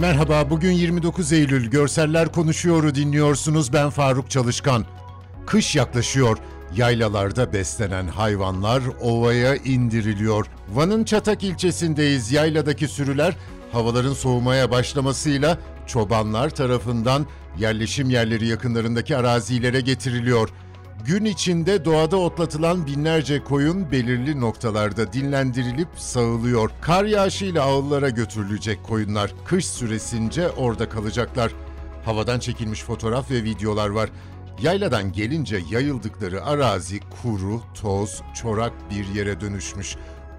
Merhaba, bugün 29 Eylül. Görseller Konuşuyor'u dinliyorsunuz. Ben Faruk Çalışkan. Kış yaklaşıyor. Yaylalarda beslenen hayvanlar ovaya indiriliyor. Van'ın Çatak ilçesindeyiz. Yayladaki sürüler havaların soğumaya başlamasıyla çobanlar tarafından yerleşim yerleri yakınlarındaki arazilere getiriliyor. Gün içinde doğada otlatılan binlerce koyun belirli noktalarda dinlendirilip sağılıyor. Kar yağışıyla ağıllara götürülecek koyunlar kış süresince orada kalacaklar. Havadan çekilmiş fotoğraf ve videolar var. Yayladan gelince yayıldıkları arazi kuru, toz, çorak bir yere dönüşmüş.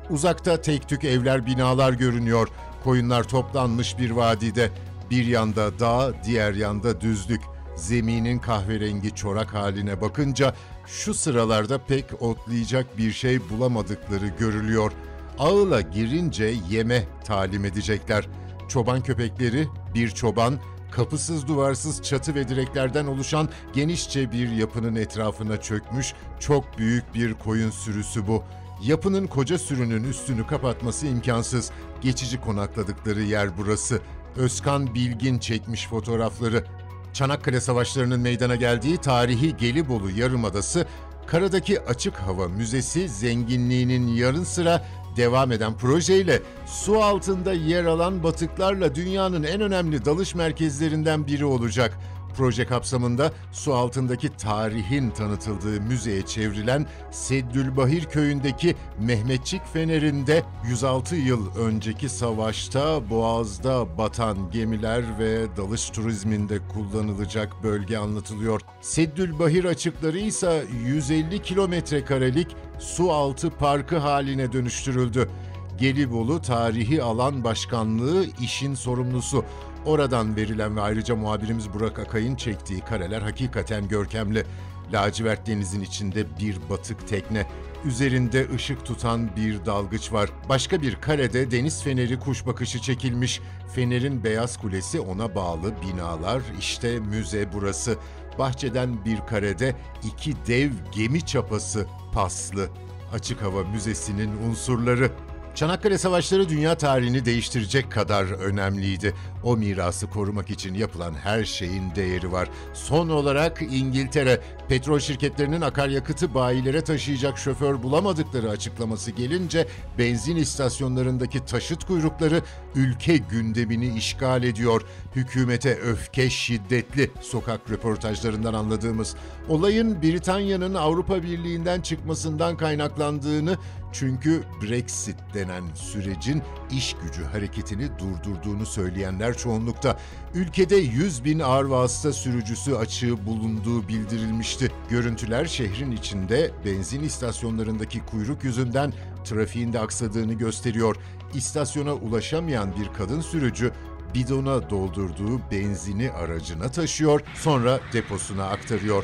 Uzakta tek tük evler, binalar görünüyor. Koyunlar toplanmış bir vadide. Bir yanda dağ, diğer yanda düzlük. Zeminin kahverengi çorak haline bakınca şu sıralarda pek otlayacak bir şey bulamadıkları görülüyor. Ağıla girince yeme talim edecekler. Çoban köpekleri, bir çoban, kapısız duvarsız çatı ve direklerden oluşan genişçe bir yapının etrafına çökmüş çok büyük bir koyun sürüsü bu. Yapının koca sürünün üstünü kapatması imkansız. Geçici konakladıkları yer burası. Özkan Bilgin çekmiş fotoğrafları. Çanakkale Savaşları'nın meydana geldiği tarihi Gelibolu Yarımadası, karadaki açık hava müzesi zenginliğinin yarın sıra devam eden projeyle su altında yer alan batıklarla dünyanın en önemli dalış merkezlerinden biri olacak. Proje kapsamında su altındaki tarihin tanıtıldığı müzeye çevrilen Seddülbahir köyündeki Mehmetçik Feneri'nde 106 yıl önceki savaşta Boğaz'da batan gemiler ve dalış turizminde kullanılacak bölge anlatılıyor. Seddülbahir açıkları ise 150 kilometre karelik su altı parkı haline dönüştürüldü. Gelibolu Tarihi Alan Başkanlığı işin sorumlusu. Oradan verilen ve ayrıca muhabirimiz Burak Akay'ın çektiği kareler hakikaten görkemli. Lacivert denizin içinde bir batık tekne. Üzerinde ışık tutan bir dalgıç var. Başka bir karede deniz feneri kuş bakışı çekilmiş. Fenerin beyaz kulesi ona bağlı binalar. İşte müze burası. Bahçeden bir karede iki dev gemi çapası paslı. Açık Hava Müzesi'nin unsurları. Çanakkale Savaşları dünya tarihini değiştirecek kadar önemliydi. O mirası korumak için yapılan her şeyin değeri var. Son olarak İngiltere, petrol şirketlerinin akaryakıtı bayilere taşıyacak şoför bulamadıkları açıklaması gelince benzin istasyonlarındaki taşıt kuyrukları ülke gündemini işgal ediyor. Hükümete öfke şiddetli sokak röportajlarından anladığımız olayın Britanya'nın Avrupa Birliği'nden çıkmasından kaynaklandığını çünkü Brexit denen sürecin iş gücü hareketini durdurduğunu söyleyenler çoğunlukta. Ülkede 100 bin ağır vasıta sürücüsü açığı bulunduğu bildirilmişti. Görüntüler şehrin içinde benzin istasyonlarındaki kuyruk yüzünden trafiğin de aksadığını gösteriyor. İstasyona ulaşamayan bir kadın sürücü bidona doldurduğu benzini aracına taşıyor, sonra deposuna aktarıyor.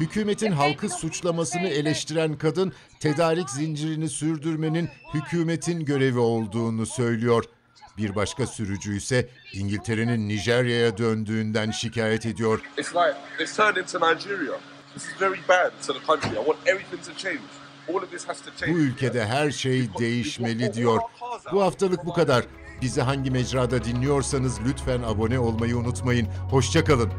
Hükümetin halkı suçlamasını eleştiren kadın, tedarik zincirini sürdürmenin hükümetin görevi olduğunu söylüyor. Bir başka sürücü ise İngiltere'nin Nijerya'ya döndüğünden şikayet ediyor. Bu ülkede her şey değişmeli diyor. Bu haftalık bu kadar. Bizi hangi mecrada dinliyorsanız lütfen abone olmayı unutmayın. Hoşçakalın.